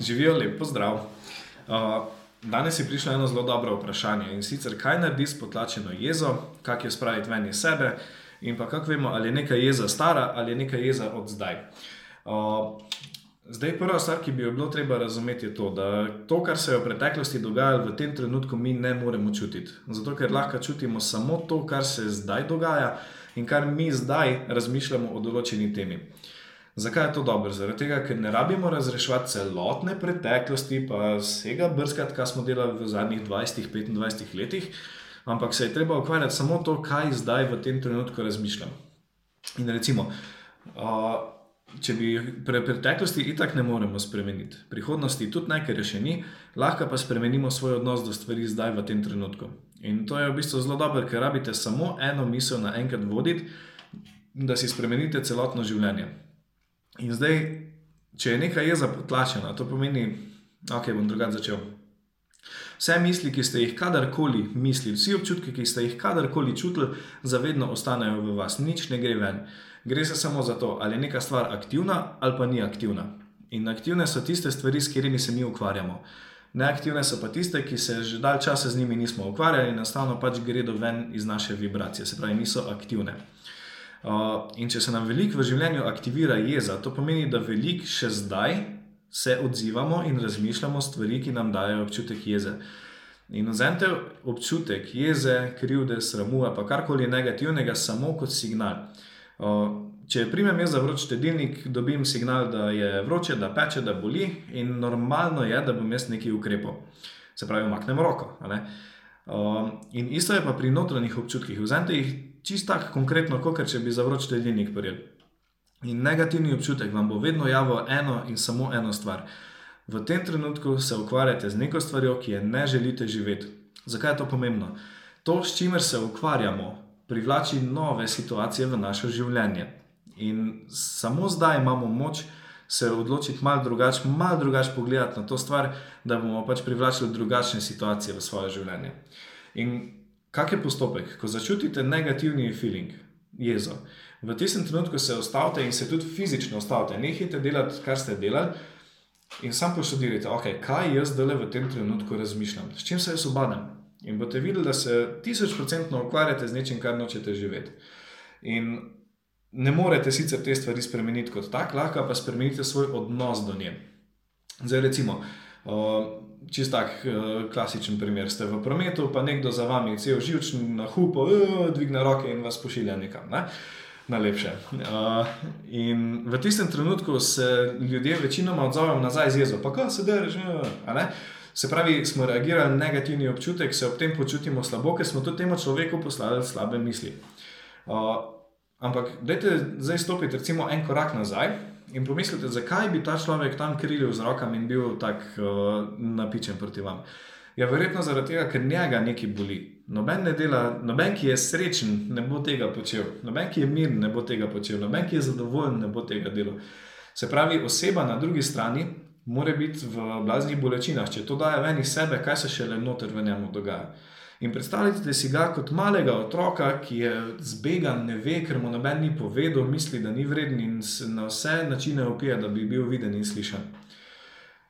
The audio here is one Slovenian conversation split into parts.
Živijo lepo, zdrav. Uh, danes je prišlo eno zelo dobro vprašanje in sicer, kaj naredi s potlačeno jezo, kako jo spraviti ven iz sebe in pa kako vemo, ali je neka jeza stara ali je neka jeza od zdaj. Uh, zdaj, prva stvar, ki bi jo bilo treba razumeti, je to, da to, kar se je v preteklosti dogajalo, v tem trenutku mi ne moremo čutiti. Zato, ker lahko čutimo samo to, kar se zdaj dogaja in kar mi zdaj razmišljamo o določeni temi. Zakaj je to dobro? Zaradi tega, ker ne rabimo razrešiti celotne preteklosti, pa vsega brskati, kar smo delali v zadnjih 20-25 letih, ampak se je treba ukvarjati samo to, kaj zdaj v tem trenutku razmišljam. In recimo, če bi pre preteklosti itak ne moremo spremeniti, prihodnosti tudi ne, ker je še ni, lahko pa spremenimo svoj odnos do stvari zdaj v tem trenutku. In to je v bistvu zelo dobro, ker rabite samo eno misel naenkrat voditi, da si spremenite celotno življenje. In zdaj, če je neka jeza potlačena, to pomeni, da okay, bom drugače začel. Vse misli, ki ste jih kadarkoli mislili, vsi občutki, ki ste jih kadarkoli čutili, zavedno ostanejo v vas, nič ne gre ven. Gre se samo za to, ali je neka stvar aktivna ali pa ni aktivna. In aktivne so tiste stvari, s katerimi se mi ukvarjamo. Neaktivne so pa tiste, ki se že dalj časa z njimi nismo ukvarjali in enostavno pač gredo ven iz naše vibracije, se pravi, niso aktivne. In če se nam veliko v življenju aktivira jeza, to pomeni, da veliko še zdaj se odzivamo in razmišljamo stvari, ki nam dajo občutek jeze. In vzemite občutek jeze, krivde, sramu, pa karkoli negativnega, samo kot signal. Uh, če primem jaz za vroč štedilnik, dobim signal, da je vroče, da peče, da boli, in normalno je, da bom jaz nekaj ukrepal. Se pravi, umaknem roko. Uh, in isto je pa pri notranjih občutkih. Vzemite jih čist tako konkretno, kot če bi zavroč ledilnik prijel. In negativni občutek vam bo vedno javil eno in samo eno stvar. V tem trenutku se ukvarjate z neko stvarjo, ki je ne želite živeti. Zakaj je to pomembno? To, s čimer se ukvarjamo, privlači nove situacije v naše življenje. In samo zdaj imamo moč se odločiti malo drugače, malo drugače pogledati na to stvar, da bomo pač privlačili drugačne situacije v svoje življenje. In Kak je postopek, ko začutite negativni feeling, jezo? V tistem trenutku se ustavite in se tudi fizično ustavite, nehajte delati, kar ste delali, in sam poštudirajte, okay, kaj jaz zdaj v tem trenutku razmišljam, s čim se jaz obadam. In boste videli, da se tisočprocentno ukvarjate z nečim, kar nočete živeti. In ne morete sicer te stvari spremeniti kot tak, lahko pa spremenite svoj odnos do nje. Zdaj, recimo, uh, čist tak uh, klasičen primer. Ste v prometu, pa nekdo za vami, cel živčen, na hupo, dvigne roke in vas pošilja nekam. Ne? Najlepše. Uh, in v tistem trenutku se ljudje večinoma odzovejo nazaj z jezo, pa kaj se deraš. Se pravi, smo reagirali na negativni občutek, se ob tem počutimo slabo, ker smo tudi temu človeku poslali slabe misli. Uh, ampak, dajte zdaj stopiti, recimo, en korak nazaj in pomislite, zakaj bi ta človek tam krilil z rokami in bil tako uh, napičen proti vam. Ja, verjetno zaradi tega, ker njega nekaj boli. Noben, ne dela, noben, ki je srečen, ne bo tega počel, noben, ki je miren, ne bo tega počel, noben, ki je zadovoljen, ne bo tega delal. Se pravi, oseba na drugi strani mora biti v blaznih bolečinah. Če to daje ven iz sebe, kaj se še le noter v njemu dogaja. In predstavljajte si ga kot malega otroka, ki je zbegan, ne ve, ker mu noben ni povedal, misli, da ni vreden in se na vse načine opije, da bi bil viden in slišan.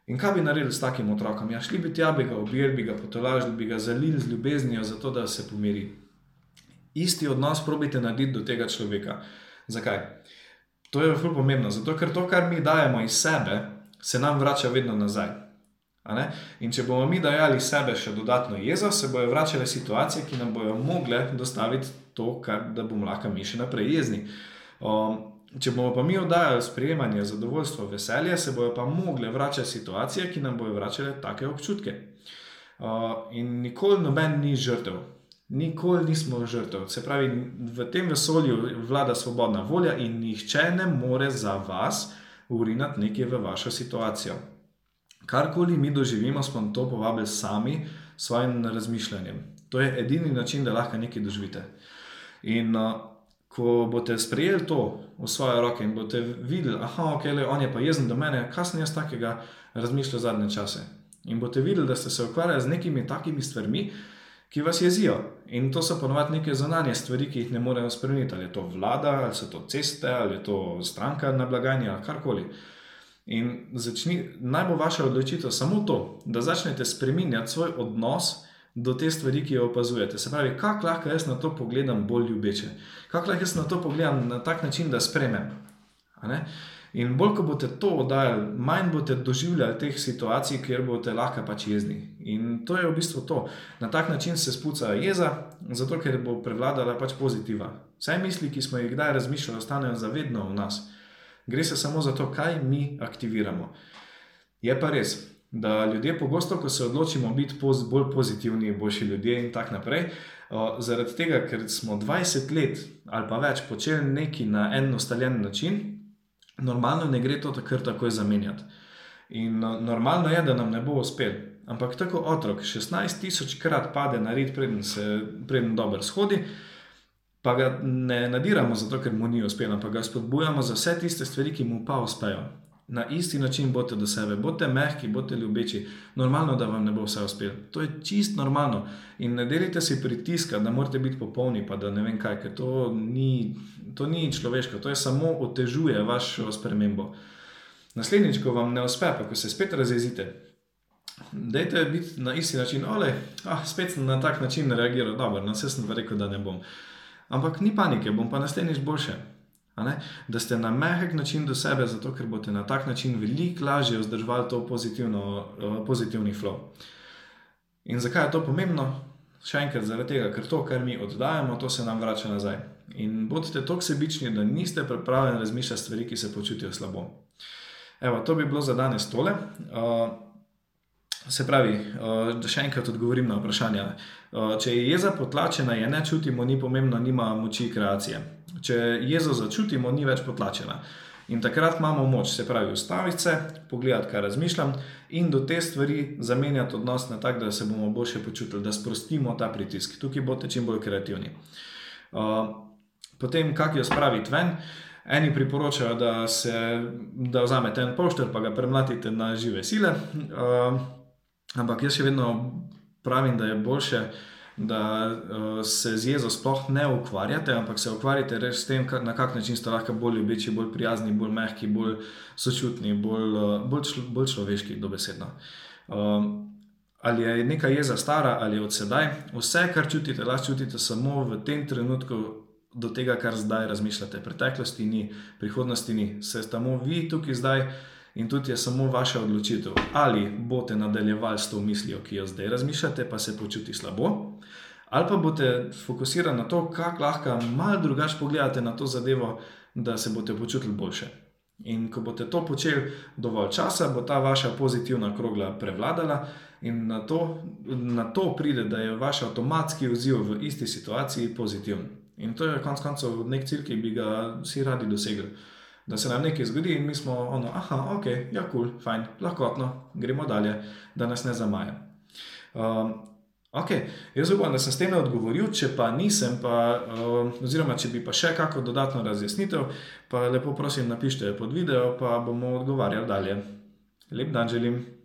In kaj bi naredili s takim otrokom? Ja, šli bi tja, bi ga objeli, bi ga potolažili, bi ga zalili z ljubeznijo, zato da se pomiri. Isti odnos probite narediti do tega človeka. Zakaj? To je zelo pomembno, zato ker to, kar mi dajemo iz sebe, se nam vrača vedno nazaj. In če bomo mi dajali sebe še dodatno jezo, se bojo vračale situacije, ki nam bojo mogle dostaviti to, kar, da bomo lahko mi še naprej jezni. Um, če bomo pa mi oddajali sprejemanje, zadovoljstvo, veselje, se bojo pa mogle vračati situacije, ki nam bojo vračale take občutke. Uh, in nikoli noben ni žrtev. Nikoli nismo žrtev. Se pravi, v tem vesolju vlada svobodna volja in nihče ne more za vas urinati nekaj v vašo situacijo. Karkoli mi doživimo, smo to povabili sami s svojim razmišljanjem. To je edini način, da lahko nekaj doživite. In uh, ko boste sprejeli to v svoje roke in boste videli, da okay, on je pa jezen do mene, kaj sem jaz takega razmišljal zadnje čase. In boste videli, da ste se ukvarjali z nekimi takimi stvarmi, ki vas jezijo. In to so ponovadi neke zunanje stvari, ki jih ne morejo spremeniti. Ali je to vlada, ali so to ceste, ali je to stranka na blagajni, ali karkoli. In začni, naj bo vaša odločitev samo to, da začnete spremenjati svoj odnos do te stvari, ki jo opazujete. Se pravi, kako lahko jaz na to pogledam bolj ljubeče, kako lahko jaz na to pogledam na tak način, da spremem. In bolj, ko boste to oddajali, manj boste doživljali teh situacij, kjer boste lahko pač jezni. In to je v bistvu to. Na tak način se spuca jeza, zato ker bo prevladala pač pozitiva. Vse misli, ki smo jih kdaj razmišljali, ostanejo zavedno v nas. Gre se samo za to, kaj mi aktiviramo. Je pa res, da ljudje pogosto, ko se odločimo biti poz, bolj pozitivni, boljši ljudje in tako naprej, zaradi tega, ker smo 20 let ali pa več počeli nekaj na en ustaljen način, normalno ne gre to takrat takoj zamenjati. In no, normalno je, da nam ne bo uspel. Ampak tako otrok 16 tisoč krat pade na red, preden se preden dobro shodi pa ga ne nadiramo zato, ker mu ni uspelo, ampak ga spodbujamo za vse tiste stvari, ki mu pa uspejo. Na isti način bote do sebe, bote mehki, bote ljubeči. Normalno, da vam ne bo vse uspelo. To je čist normalno. In ne delite si pritiska, da morate biti popolni, pa da ne vem kaj, ker to ni, to ni človeško, to je samo otežuje vašo spremembo. Naslednjič, ko vam ne uspe, pa ko se spet razjezite, dajte biti na isti način, ole, ah, spet sem na tak način reagiral, dobro, na vse sem pa rekel, da ne bom. Ampak ni panike, bom pa naslednjič boljše. Da ste na mehek način do sebe, zato ker boste na tak način veliko lažje vzdrževali to pozitivno, uh, pozitivni flow. In zakaj je to pomembno? Še enkrat, zaradi tega, ker to, kar mi oddajamo, to se nam vrača nazaj. In bodite tako sebični, da niste pripravljeni razmišljati stvari, ki se počutijo slabo. Evo, to bi bilo za danes tole. Uh, Se pravi, eh, da še enkrat odgovorim na vprašanje. Eh, če je jeza potlačena, je ne čutimo, ni pomembno, nima moči kreacije. Če jezo začutimo, ni več potlačena. In takrat imamo moč, se pravi, ustaviti se, pogledati, kaj razmišljam, in do te stvari zamenjati odnos na tak, da se bomo boljše počutili, da sprostimo ta pritisk. Tukaj boste čim bolj kreativni. Eh, potem, kako jo spraviti ven. Eni priporočajo, da, se, da vzamete en pošter, pa ga premlatite na žive sile. Ampak jaz še vedno pravim, da je boljše, da uh, se z jezo sploh ne ukvarjate, ampak se ukvarjate res s tem, na kak način ste lahko bolj ljubeči, bolj prijazni, bolj mehki, bolj sočutni, bolj, uh, bolj, člo, bolj človeški, dobesedno. Uh, ali je neka jeza stara ali od sedaj, vse, kar čutite, lahko čutite samo v tem trenutku. Do tega, kar zdaj razmišljate, preteklosti ni, prihodnosti ni, se samo vi tukaj zdaj in tudi je samo vaša odločitev, ali boste nadaljevali s to mislijo, ki jo zdaj razmišljate, pa se počuti slabo, ali pa boste fokusirani na to, kako lahko malo drugače pogledate na to zadevo, da se boste počutili boljše. In ko boste to počeli dovolj časa, bo ta vaša pozitivna krogla prevladala, in na to, na to pride, da je vaš avtomatski odziv v isti situaciji pozitiven. In to je konec koncev nek cilj, ki bi ga vsi radi dosegli da se nam nekaj zgodi in mi smo, ono, ah, ok, ja, kul, cool, fajn, lahkotno, gremo dalje, da nas ne zamaja. Um, ok, jaz upam, da sem s tem odgovoril, če pa nisem, pa, um, oziroma če bi pa še kako dodatno razjasnitev, pa lepo prosim, napišite pod video, pa bomo odgovarjali dalje. Lep dan želim.